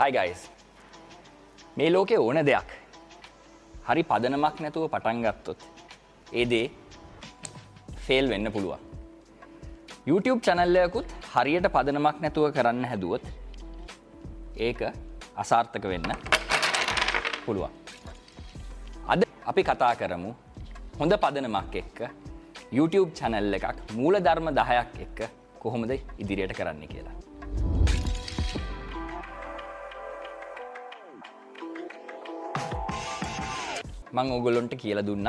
හයි guys මේ ලෝකෙ ඕන දෙයක්. හරි පදනමක් නැතුව පටන් ගත්තොත් ඒ දේ ෆෙල් වෙන්න පුළුවන්. YouTube චැනල්ලයකුත් හරියට පදනමක් නැතුව කරන්න හැදුවොත් ඒක අසාර්ථක වෙන්න පුළුවන්. අද අපි කතා කරමු හොඳ පදනමක් එක්ක YouTube චැනල් එකක් මූල ධර්ම දහයක් එක්ක කොහොමද ඉදිරියට කරන්න කියලා. මං ඔගොල්ලොන්ට කියල දුන්න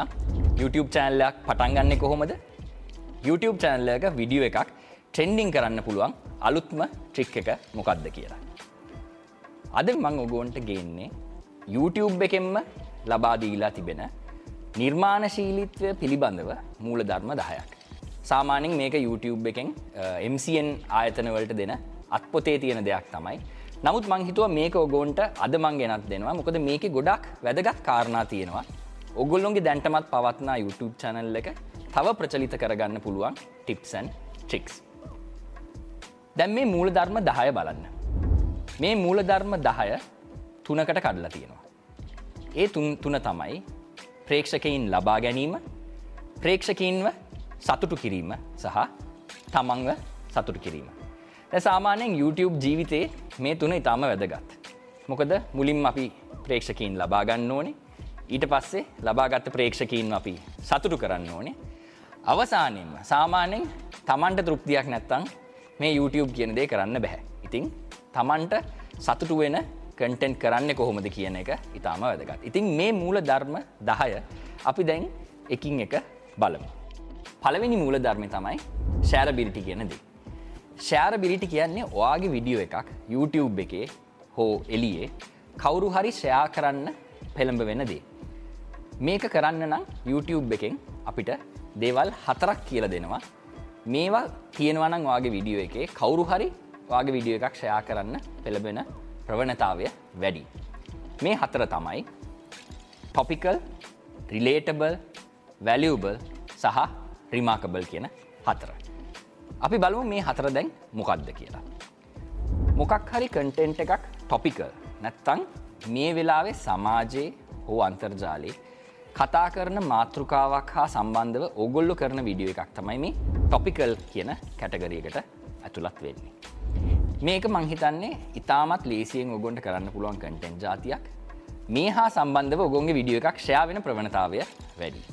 YouTube චෑනල්ලයක් පටන්ගන්න කොහොමද YouTube චෑනල්ලක විඩියෝ එකක් ට්‍රෙන්ඩිං කරන්න පුළුවන් අලුත්ම ට්‍රික් එක මොකක්ද කියලා. අද මං ඔගෝන්ට ගේන්නේ YouTube එකෙන්ම ලබාදීලා තිබෙන නිර්මාණශීලිත්වය පිළිබඳව මූල ධර්ම දහයක්. සාමානින් මේක YouTube එකෙන් MCN ආයතනවලට දෙන අත්පොතේ තියෙන දෙයක් තමයි නමුත් මංහිතුව මේක ඔගෝන්ට අද මං ගෙනත් දෙනවා. මොකද මේක ගොඩක් වැදගත් කාරණා තියෙනවා. ඔගොල්ලොන්ගේ දැන්ටමත් පවත්නා YouTube චැනල් එක තව ප්‍රචලිත කරගන්න පුළුවන් ටිප්සන් ට්‍රික්ස් දැන් මේ මූල ධර්ම දහය බලන්න. මේ මූල ධර්ම දහය තුනකට කඩලා තියෙනවා. ඒ තුන් තුන තමයි ප්‍රේක්ෂකයින් ලබා ගැනීම ප්‍රේක්ෂකයින්ව සතුටු කිරීම සහ තමන්ව සතුටු කිරීම. සාමානයෙන් YouTube ජීවිතයේ මේ තුන ඉතාම වැදගත්. මොකද මුලින් අපි ප්‍රේක්ෂකීන් ලබාගන්න ඕනේ ඊට පස්සේ ලබාගත්ත ප්‍රේක්ෂකීන් අපි සතුටු කරන්න ඕනේ. අවසානයෙන්ම සාමාන්‍යෙන් තමන්ට තෘප්තියක් නැත්තං මේ YouTube කියන දේ කරන්න බැහැ. ඉතිං තමන්ට සතුටු වෙන කටෙන්ට් කරන්න කොහොමද කියන එක ඉතාම වැදගත්. ඉතින් මේ මූල ධර්ම දහය අපි දැන් එකින් එක බලමු. පළවෙනි මූල ධර්මය තමයි ශෑරබිලිටි කියන දේ. ෂෑරබිලිටි කියන්නේ ඔයාගේ විඩියෝ එකක් YouTube එකේ හෝ එලියේ කවුරු හරි ෂයා කරන්න පෙළඹ වෙන දේ. මේක කරන්න නම් YouTube එකෙන් අපිට දේවල් හතරක් කියල දෙනවා මේවා තියෙනවනම් වගේ විඩියෝ එකේ කවුරු හරි වගේ විඩියෝ එකක් ෂයා කරන්න පෙළබෙන ප්‍රවණතාවය වැඩි. මේ හතර තමයි ටොපිකල් රිලේටබල් වැලියබල් සහ රිමාකබල් කියන හතර. අපි බලමු මේ හතර දැන් මොකක්ද කියලා. මොකක් හරි කන්ටෙන්ට් එකක් ටොපිකල් නැත්තං මේ වෙලාවේ සමාජයේ හෝ අන්තර්ජාලයේ කතා කරන මාතෘකාවක් හා සම්බන්ධව ඔගොල්ලු කරන විඩියෝ එකක් තමයි මේ ටොපිකල් කියන කැටගරියකට ඇතුළත් වෙන්නේ. මේක මංහිතන්නේ ඉතාමත් ලේසියෙන් ඔගොන්ට කරන්න පුළුවන් කටෙන් ජාතියක් මේ හා සම්බන්ධව ඔගොන්ගේ විඩියෝ එකක් ෂයා වෙන ප්‍රවණතාවය වැඩි.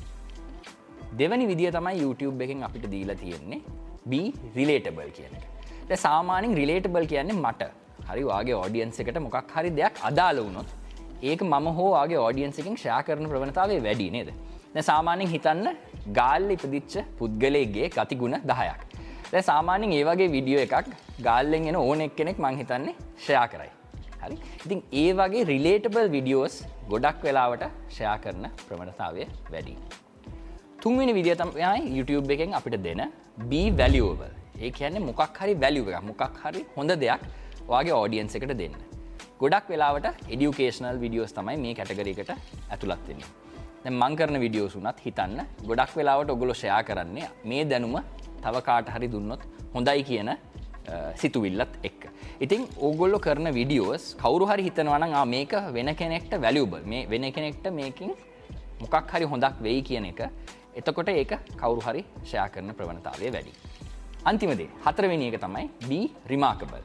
දෙවනි විදිිය තමයි YouTube එකෙන් අපිට දීලා තියෙන්නේ B රිලේටබල් කියන එක. ද සාමානින් රිලේටබල් කියන්නේ මට හරි වගේ ෝඩියන්ස එකට මොකක් හරි දෙයක් අදාල වුණොත් ඒක මම හෝගේ ෝඩියන්සකින් ෂා කරන ප්‍රවණතාවේ වැඩි නේද. ද සාමානින් හිතන්න ගාල්ල ඉපදිච්ච පුද්ගලයගේ ගතිගුණ දහයක්. ද සාමානින් ඒවගේ විඩියෝ එකක් ගාල්ලෙන් එෙන ඕන එක් කෙනෙක් මං හිතන්නේ ෂයා කරයි. හරි ඉතින් ඒ වගේ රිලේටබල් විඩියෝස් ගොඩක් වෙලාවට ෂයා කරන ප්‍රමණතාවය වැඩි. තුන්වෙනි විදිතමයි YouTube එකෙන් අපිට දෙන B වැලියෝබල් ඒ කියන්නේ මොකක් හරි වැලිුව එක මොකක් හරි හොඳ දෙයක් වගේ ඕඩියන්ස එකට දෙන්න. ගොඩක් වෙලාවට එඩියුකේෂනල් විඩියෝස් තමයි මේ කැටගරකට ඇතුළත්වෙන්නේ. මං කරන විඩියෝසුනත් හිතන්න ගොඩක් වෙලාවට ඔගොලො ෂයා කරන්නේ මේ දැනුම තව කාට හරි දුන්නොත් හොඳයි කියන සිතුවිල්ලත් එක්. ඉතින් ඕගොල්ලො කරන විඩියෝස් කවරු හරි හිතනවන මේක වෙන කෙනෙක්ට වැලියබල් මේ වෙන කෙනෙක්ට මේකින් මොකක් හරි හොඳක් වෙයි කියන එක එතකොට ඒක කවුරු හරි ෂයා කරන ප්‍රවණතාවය වැඩි. අන්තිමදේ හතරවෙනි එක තමයි B රිමාකබල්.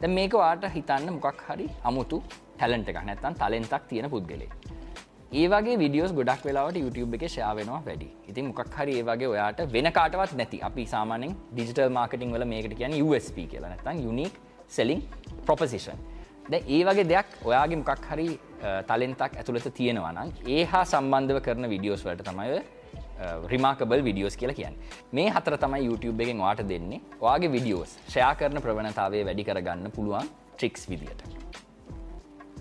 ද මේක වාට හිතන්න මොකක් හරි අමුතු හැලන්ට එක නැත්තන් තලෙන්තක් තියෙන පුද්ගලේ. ඒවගේ විඩියෝස් ගොඩක් වෙලාවට YouTube එක ශාවෙනවා වැඩි ඉතින් මොකක් හරි ඒවගේ ඔයාට වෙන කාටවත් නැති අපි සාමානෙන් ඩිජිටල් මාර්කටිං වල මේකට කියන USP කියලා නැතන් යුනික් සෙලින් ප්‍රොපසිෂන් ද ඒ වගේ දෙයක් ඔයාගේ මොකක් හරි තලෙන්තක් ඇතුළත තියෙනවනම් ඒ හා සම්බන්ධව කරන විඩියෝස් වලට තමයි Uh, රිමාකබල් විඩියෝස් කියලා කියන්න. මේ හතර තමයි YouTube එකෙන් වාට දෙන්නේ. ඔයාගේ විඩියෝස් ෂයා කරන ප්‍රවණතාවේ වැඩි කරගන්න පුළුවන් ට්‍රික්ස් විදියට.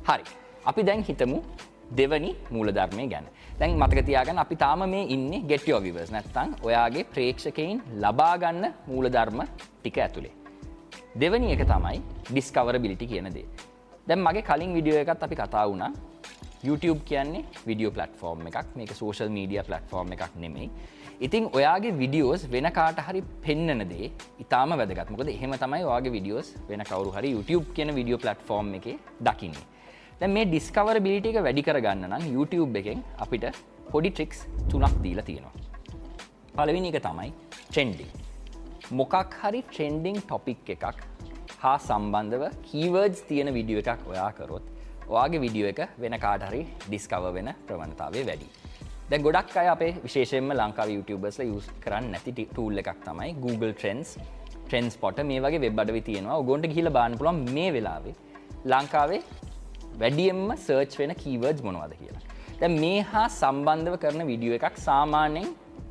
හරි. අපි දැන් හිතමු දෙවනි මූලධර්මය ගැන. දැන් මතකතියාගන්න අපි තාම මේ ඉන්න ගෙටියෝ විවර්ස් නැත්තං ඔයාගේ ප්‍රේක්ෂකයින් ලබාගන්න මූලධර්ම ටික ඇතුළේ දෙවනි එක තමයි ඩිස්කවර බිලිටි කියනදේ දැන් මගේ කලින් විඩියෝ එකත් අපි කතා වුණා. YouTube කියන්නේ විඩියෝ පලටෆෝර්ම් එකක්. මේක සෝෂල් මීඩිය පලටෆෝර්ම් එකක් නෙමෙයි. ඉතින් ඔයාගේ විඩියෝස් වෙන කාට හරි පෙන්නන දේ ඉතාම වැදගත්. මොකද එහෙම තමයි ඔයාගේ විඩියෝස් වෙන කවරු හරි YouTube කියන විඩියෝ පලට්ෆෝර්ම් එක දකින්නේ. දැ මේ ඩිස්කවර බිලිට එක වැඩි කරගන්න නම් YouTube එකෙන් අපිට පොඩි ට්‍රික්ස් තුනක් දීලා තියෙනවා. පලවිනි එක තමයි ට්‍රෙන්ඩිං මොකක් හරි ට්‍රෙන්ඩිං ටොපික් එකක් හා සම්බන්ධව කීවර්ඩ්ස් තියෙන විඩියෝ එකක් ඔයා කරොත් ඔයාගේ විඩියෝ එක වෙන කාටහරි ඩිස්කව වෙන ප්‍රවණතාවේ වැඩි. දැ ගොඩක් අය අපේ විශේෂෙන්ම ලංකාව YouTubeබස්ල යස් කරන්න නැති ටූල් එකක් තමයි Google Trends ට්‍රෙන්ස් පොට මේ වගේ වෙබ්බඩවි තියෙනවා ගොන්ට ගිල බාන පුළන් මේ වෙලාවේ ලංකාවේ වැඩියෙන්ම සර්ච් වෙන කීවර්ඩ් මොනවද කියලා. දැ මේ හා සම්බන්ධව කරන විඩියෝ එකක් සාමාන්‍යෙන්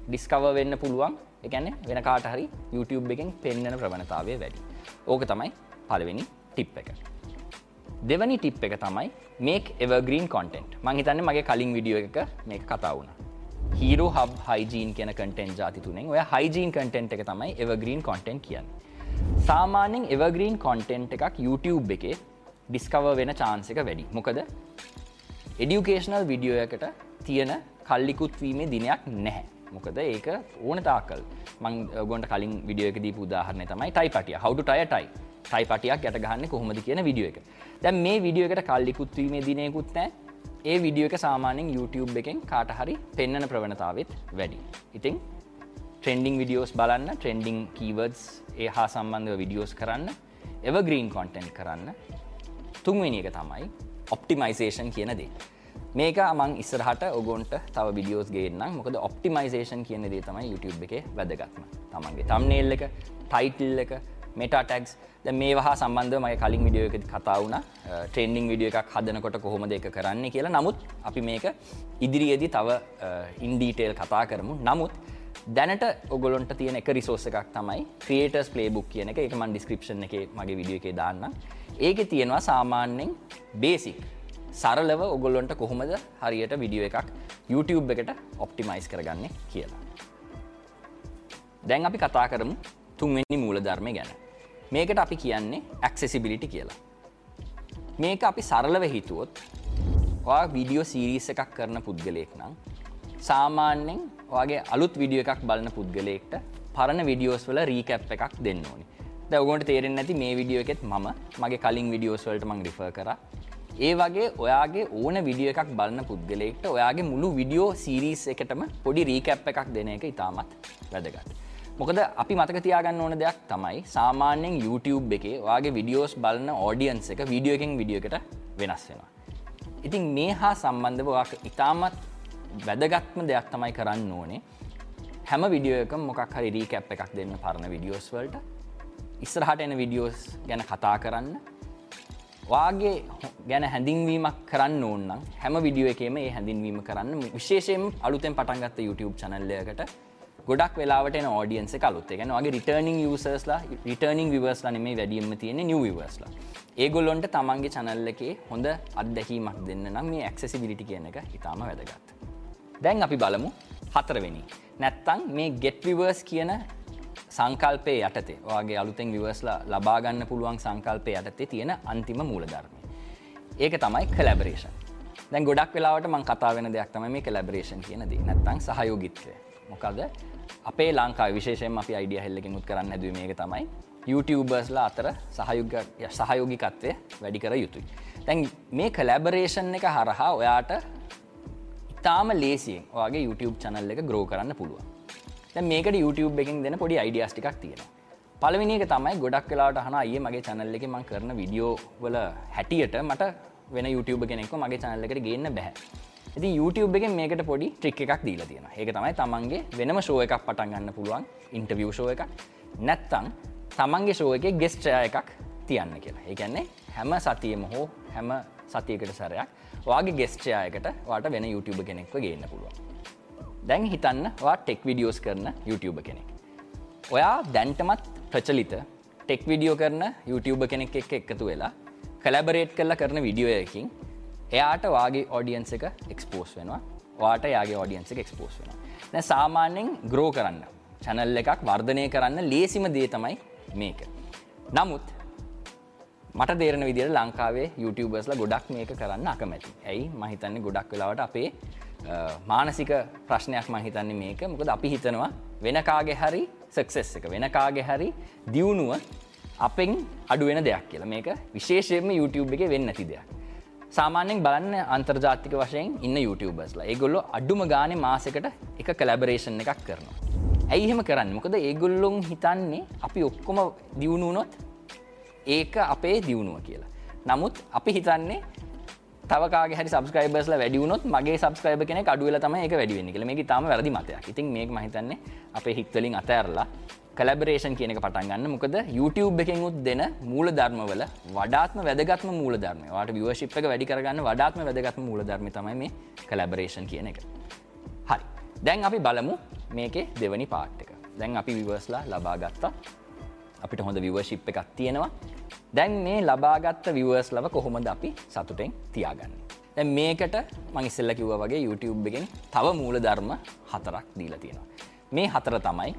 ඩිස්කව වෙන්න පුළුවන් එකන වෙන කාට හරි YouTube එකෙන් පෙන්න්නන ප්‍රවණතාවය වැඩි. ඕක තමයි පලවෙනි ටිප් එක. දෙවනි ටිප් එක තමයි මේක් එවග්‍රීන් කොන්ටෙන්ට් මංහිතන්න මගේ කලින් විඩියෝ එක මේ කතා වුණ. හීරෝ හබ් හයිජීන් කියන කටෙන්් ජාති තුනෙන් ඔය හයිජීන් කටෙන්ට් එක තමයි එවග්‍රීන් කොන්ටෙන්ට් කියන්න. සාමාන්‍යෙන් එවග්‍රීන් කොන්ටෙන්ට් එකක් YouTube එකේ ඩිස්කව වෙන චාන්සක වැඩි මොකද එඩියුකේෂනල් විඩියෝ එකට තියෙන කල්ලිකුත් වීමේ දිනයක් නැහැ මොකද ඒක ඕන තාකල්. මං ගොන්ට කලින් විඩියෝ එක දී පුදාහරණය තමයි ටයි පටිය. හවඩු ටය ටයි ටයි පටියක් යට ගහන්න කොහොමද කියන විඩියෝ එක. දැන් මේ විඩියෝ එකට කල්ලිකුත්වීමේ දිනයකුත් නෑ ඒ විඩියෝ එක සාමානෙන් YouTube එකෙන් කාට හරි පෙන්න්නන ප්‍රවණතාවත් වැඩි. ඉතිං ට්‍රෙන්ඩිං විඩියෝස් බලන්න ට්‍රෙන්ඩිං කීවර්ඩස් ඒ හා සම්බන්ධව විඩියෝස් කරන්න එව ග්‍රීන් කොන්ටෙන්ට් කරන්න තුන්වෙනි එක තමයි ඔප්ටිමයිසේෂන් කියන දේ. මේක අමං ඉස්සරහට ඔගොන්ට තව විඩියෝස් ගේන්නම්. මොකද ඔප්ටිමයිසේෂන් කියන දේ තමයි YouTube එක වැදගත්ම. තමන්ගේ තම්නේල් එක ටයිටල් එක මෙටටක්ස් ද මේ වහා සම්බන්ධ මයි කලින් විඩියෝ එක කතා වුණ. ට්‍රෙන්ඩිං විඩියෝ එකක් හදනකොට කොහොමද එක කරන්න කියලා. නමුත් අපි මේක ඉදිරියේදී තව ඉන්ඩීටේල් කතා කරමු. නමුත් දැනට ඔගොලොන්ට තියෙන එක රිසෝස එකක් තමයි ක්‍රේටර්ස් පලේබුක් කියන එක. එකමන් ඩිස්ක්‍රපෂන් එක මගේ විඩියෝ එක දාන්න ඒක තියෙනවා සාමාන්‍යෙන් බේසික් සරලව ඔගොල්ලොන්ට කොහොමද හරියට විඩියෝ එකක් YouTube එකට ඔප්ටිමයිස් කරගන්න කියලා. දැන් අපි කතා කරමු තුන්වෙනි මූල ධර්මය ගැන. මේකට අපි කියන්නේ ඇක්සෙසිබිලිටි කියලා. මේක අපි සරලව හිතුවොත් විඩියෝ සීරීස් එකක් කරන පුද්ගලයෙක් නම් සාමාන්‍යෙන් වගේ අලුත් විඩියෝ එකක් බලන පුද්ගලයෙක්ට පරණ විඩියෝස් වල රීකැප් එකක් දෙන්න ඕනි දැවගොට තේරෙන් නැති මේ විඩියෝ එකෙත් ම මගේ කලින් විඩියෝස් වලට මං රිෆ කර ඒ වගේ ඔයාගේ ඕන විඩිය එකක් බලන්න පුද්ගලෙක්ට ඔයාගේ මුළු විඩියෝ සිරිස් එකටම පොඩි රීකැප් එකක් දෙන එක ඉතාමත් වැදගත්. මොකද අපි මතක තියාගන්න ඕන දෙයක් තමයි සාමාන්‍යයෙන් YouTube එකේ ඔයාගේ විඩියෝස් බලන ඕඩියන්ස් එක විඩියෝ එකෙන් විඩියෝ එකට වෙනස් වෙනවා. ඉතින් මේ හා සම්බන්ධව ඉතාමත් වැදගත්ම දෙයක් තමයි කරන්න ඕනේ හැම විඩියෝ එක මොකක් හරි රීකැප් එකක් දෙන්න පරණ විඩියෝස් වලට ඉස්සරහට එන විඩියෝස් ගැන කතා කරන්න වාගේ ගැන හැඳින්වීමක් කරන්න ඕන්න හැම විඩියෝ එකේම ඒ හැඳින්වීම කරන්න විශේෂයෙන් අලුතෙන් පටන්ගත්ත YouTube චනල්ලයකට ගොඩක් වෙලාට ෝඩියන්ස කලුත් එකන වගේ රිටර්නිං යසස්ලා රිටර්නිං විවර්ස්ලා නෙමේ වැඩියම තියෙන නිව විවර්ස්ලා ඒගොල්ලොන්ට තමන්ගේ චනල්ල එකේ හොඳ අත්දැකීමක් දෙන්න නම් මේ ඇක්සසිබිලිටි කියන එක ඉතාම වැදගත්. දැන් අපි බලමු හතරවෙනි. නැත්තං මේ ගෙට් විවර්ස් කියන සංකල්පය යටතේ වගේ අලුතෙන් විවර්ස්ලා ලබාගන්න පුළුවන් සංකල්පය යටතේ තියෙන අන්තිම මූලධර්මය. ඒක තමයි කලබරේෂන් දැන් ගොඩක් වෙලාවට මං කතා වෙන දෙයක් තම මේ කලබරේෂන් කියන දී නැත්තං සහයෝගිත්වය මොකද අපේ ලංකා විශේෂයෙන් අපි අයිඩිය හෙල්ලෙක මුත් කරන්න හැදුව මේක තමයි YouTubeර්ස්ලා අතර සහයෝගිකත්වය වැඩි කර යුතුයි. තැන් මේ කලබරේෂන් එක හරහා ඔයාට ඉතාම ලේසියෙන් වගේ YouTube චනල් එක ග්‍රෝ කරන්න පුළුවන්. මේකට YouTube එකින් දෙන පොඩි අයිඩියස් ටිකක් තියෙන පලවිනික තමයි ගොඩක් කලාට හන අය මගේ චැනල්ල එක මං කරන විඩියෝ වල හැටියට මට වෙන YouTube කෙනෙක් මගේ චැනල්ල එකට ගන්න බැහැ. ඇති YouTube එක මේකට පොඩි ට්‍රික් එකක් දීලා තියෙන ඒක තමයි තමන්ගේ වෙනම ෂෝ එකක් පටන් ගන්න පුළුවන් ඉන්ටවිය් ෂෝ එක නැත්තං තමන්ගේ ෂෝ එක ගෙස්ට්‍රය එකක් තියන්න කියලා. ඒකන්නේ හැම සතියම හෝ හැම සතියකට සරයක් වගේ ගෙස්ට්‍රයකට වාට වෙන YouTube කෙනෙක්ව ගන්න පුළුවන්. දැන් හිතන්න වා ටෙක් විඩියෝස් කරන YouTube කෙනෙක්. ඔයා දැන්ටමත් ප්‍රචලිත ටෙක් විඩියෝ කරන YouTube කෙනෙක් එක් එකතු වෙලා කලබරේට් කරලා කරන විඩියෝයකින් එයාට වාගේ ඔඩියන්ස එක එක්ස්පෝස් වෙනවා වාට යාගේ ඔඩියන්ස එක එක්ස්පෝස් වෙන දැ සාමාන්‍යෙන් ග්‍රෝ කරන්න චැනල් එකක් වර්ධනය කරන්න ලේසිම දේ තමයි මේක. නමුත් මට දේරන විදිර ලංකාවේ YouTubeබස්ල ගොඩක් මේක කරන්න අකමැති ඇයි මහිතන්නේ ගොඩක් වෙලාවට අපේ මානසික ප්‍රශ්නයක් මං හිතන්නේ මේක මොකද අපි හිතනවා වෙන කාගේ හරි සක්සෙස් එක වෙන කාගේ හරි දියුණුව අපෙන් අඩුවෙන දෙයක් කියලා මේක විශේෂයෙන්ම YouTube එක වෙන්න ඇති දෙයක්. සාමාන්‍යෙන් බලන්න අන්තර්ජාතික වශයෙන් ඉන්න YouTubeබස්ලා ඒගොල්ලො අඩුම ගාන මාසකට එක කලබරේෂන් එකක් කරනවා. ඇයි එහෙම කරන්න මොකද ඒගොල්ලොන් හිතන්නේ අපි ඔක්කොම දියුණුනොත් ඒක අපේ දියුණුව කියලා. නමුත් අපි හිතන්නේ තවකාගේ හරි සබස්ක්‍රයිබර්ස්ල වැඩියුනොත් මගේ සබස්ක්‍රයිබ කෙනෙ අඩුවල තම එක වැඩිවෙන්න කළ මේ තම වැරදි මතයක්. ඉතින් මේ මහිතන්නේ අපේ හිත්වලින් අතඇරලා කලබරේෂන් කියන එක පටන්ගන්න මොකද YouTube එකෙන් උත් දෙන මූල ධර්මවල වඩාත්ම වැදගත්ම මූල ධර්ම වාට විවශිප් එක වැඩි කරගන්න වඩාත්ම වැදගත්ම මූල ධර්ම තමයි මේ කලබරේෂන් කියන එක. හරි. දැන් අපි බලමු මේකේ දෙවනි පාට් එක. දැන් අපි විවර්ස්ලා ලබා ගත්තා. අපිට හොඳ විවර්ශිප් එකක් තියෙනවා. දැන් මේ ලබාගත්ත විවර්ස් ලව කොහොමද අපි සතුටෙන් තියාගන්න. දැ මේකට මංඉස්සල්ල කිව්ව වගේ YouTube එකෙන් තව මූල ධර්ම හතරක් දීලා තියෙනවා. මේ හතර තමයි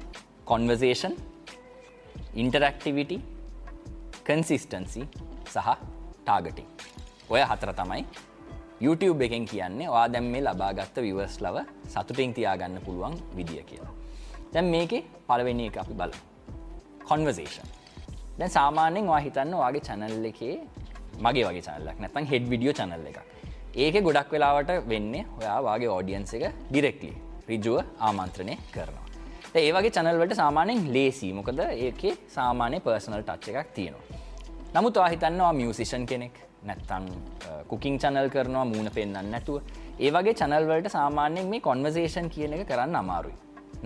කොන්වර්සේෂන් ඉන්ටරක්ටිවිටි කන්සිස්ටන්සි සහ ටාගටිං ඔය හතර තමයි YouTube එකෙන් කියන්නේ වා දැම් මේ ලබාගත්ත විවර්ස් ලව සතුටින් තියාගන්න පුළුවන් විදිිය කියලා. දැන් මේක පළවෙනි එක අපි බල කොන්වර්සේෂන් දැන් සාමාන්‍යෙන් වා හිතන්න වගේ චැනල් එකේ මගේ වගේ චනල්ලක් නැතන් හෙඩ් විඩියෝ චනල්ල එක ඒක ගොඩක් වෙලාවට වෙන්නේ ඔයා වගේ ෝඩියන්ස එක ඩිරෙක්ලි රිජුව ආමන්ත්‍රණය කරනවා. ඒවගේ චනල්වට සාමානෙන් ලේසි මොකද ඒක සාමානය පර්සනල් ටච් එකක් තියෙනවා. නමුත් හිතන්නවා මියසිෂන් කෙනෙක් නැත්තං කුකින් චනල් කරනවා මූුණ පෙන්න්න නැතුව ඒවගේ චනල්වලට සාමාන්‍යෙන් මේ කොන්වසේෂන් කියන එක කරන්න අමාරුයි.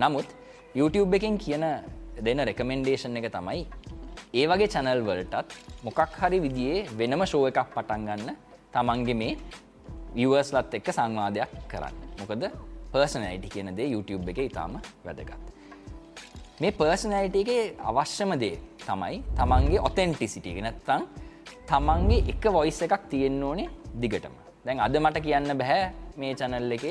නමුත් YouTube එකෙන් කියන දෙන රෙකමෙන්ඩේෂන් එක තමයි ඒ වගේ චැනල් වලටත් මොකක් හරි විදිේ වෙනම ශෝ එකක් පටන් ගන්න තමන්ගේ මේ විවර්ස්ලත් එක්ක සංවාදයක් කරන්න. මොකද පර්සනයිටි කියන දේ YouTube එක ඉතාම වැදගත්. මේ පර්සනයිටගේ අවශ්‍යම දේ තමයි තමන්ගේ ඔතෙන්ටිසිටිය නැත්තං තමන්ගේ එක වොයිස් එකක් තියෙන්න්න ඕනේ දිගටම. දැන් අද මට කියන්න බැහැ මේ චැනල් එක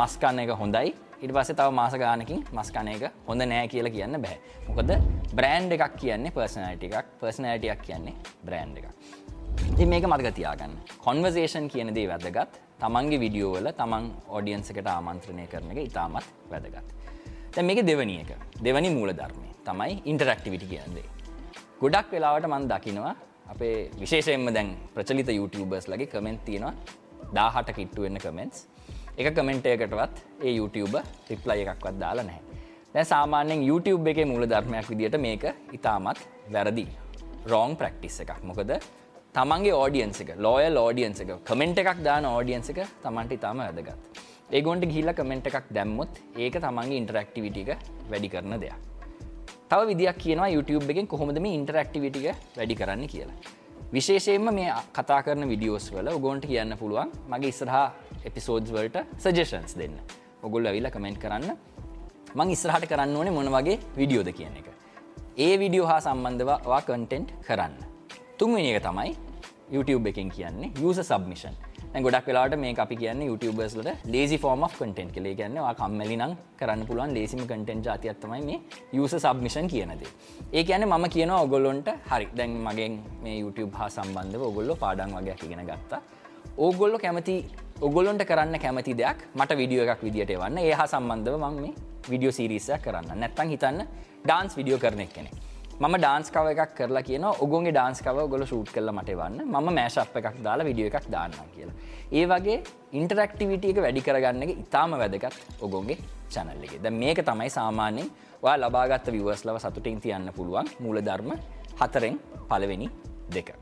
මස්කන්න එක හොඳයි. ඉට පස තව මාස ගානකින් මස්කන එක හොඳ නෑ කියලා කියන්න බෑ. මොකද බ්‍රෑන්් එකක් කියන්නේ පර්සනයිට එකක්. පර්සනයිටයක් කියන්නේ බ්‍රෑන්් එක ති මේක මතක තියාගන්න. කොන්වර්සේෂන් කියන දේ වැදගත්. තමන්ගේ විඩියෝවල තමන් ඔඩියන්සකට ආමන්ත්‍රණය කරන එක ඉතාමත් වැදගත්. තැ මේක දෙවනි එක. දෙවනි මූල ධර්මය තමයි ඉන්ටරක්ටිවිටි කියන්දේ ගොඩක් වෙලාවට මන් දකිනවා අපේ විශේෂයෙන්ම දැන් ප්‍රචලිත YouTubers ලගේ කමෙන්ත් තියෙනවා. දාහට කිට්ටු වෙන්න කමෙන්ස් එක කමෙන්ටයකටවත් ඒ YouTube රිප්ලයි එකක්වත් දාලා නැහැ. දැ සාමාන්‍යෙන් YouTube එක මුල ධර්මයක් විදිට මේක ඉතාමත් වැරදි රෝං ප්‍රක්ටිස් එකක් මොකද තමන්ගේ ෝඩියන්ස එක ලෝය ෝඩියන්ස එක කමෙන්ට් එකක් දාන ෝඩියන්ස එක තමන්ට ඉතාම වැදගත්. ඒගොන්ට ගිල්ල කමෙන්ට් එකක් දැම්මුත් ඒක තමන්ගේ ඉන්ටරක්ටිවිටික වැඩි කරන දෙයක්. තව විදියක් කියන YouTube එකෙන් කොහොමද මේ ඉන්ටරක්ටිවිටික වැඩි කරන්න කියලා. විශේෂයෙන්ම මේ කතා කරන විඩියෝස් වල උගොන්ට කියන්න පුළුවන් මගේ ඉස්රහා එපිසෝඩ්ස් වලට සජේෂන්ස් දෙන්න. ඔගොල්ල ඇවිල්ල කමෙන්ට් කරන්න. මං ඉස්රහට කරන්න ඕනේ මොන වගේ විඩියෝද කියන එක. ඒ විඩියෝ හා සම්බන්ධවා කන්ටෙන්ට් කරන්න. තුන්වෙනි එක තමයි YouTube එකෙන් කියන්නේ යස සබ්මිෂන් ගොඩක් වෙලාට මේ අපි කියන්න YouTubeබර්ස්ලට ලේසි ෆෝර්ම කටෙන්ට් කලේ ගන්නවා කම්මලි නම් කරන්න පුළුවන් ලේසිම කටෙන්ට් ජාතියත්තමයි මේ යස සබ්මිෂන් කියනද. ඒ කියන ම කියන ඔගොල්ලොන්ට හරි දැන් මගෙන් මේ YouTube හා සම්බන්ධව ඔගොල්ලො පාඩන් වගේ ඉගෙන ගත්තා. ඕගොල්ලො කැමති ඔගොලොන්ට කරන්න කැමති දෙයක් මට විඩියෝ එකක් විදිට වන්න ඒ සම්බන්ධව මං මේ විඩියෝ සිරිසයක් කරන්න. නැත්තන් හිතන්න ඩාන්ස් විඩියෝ කරනෙක් කෙනෙ ම ඩාන්ස් කව එකක් කරලා කියන ඔගොගේ ඩාන්ස් කව ගොල ෂූට් කල මට වන්න ම මෑශප් එකක් දාලා විඩියෝ එකක් දාන්න කියලා. ඒ වගේ ඉන්ටරක්ටිවිට එක වැඩි කරගන්න එක ඉතාම වැදගත් ඔගොන්ගේ චැනල්ලෙගේ ද මේක තමයි සාමාන්‍යෙන් වා ලබාගත්ත විවර්ස් ලව සතුටින් තියන්න පුළුවන් මූල ධර්ම හතරෙන් පළවෙනි දෙක.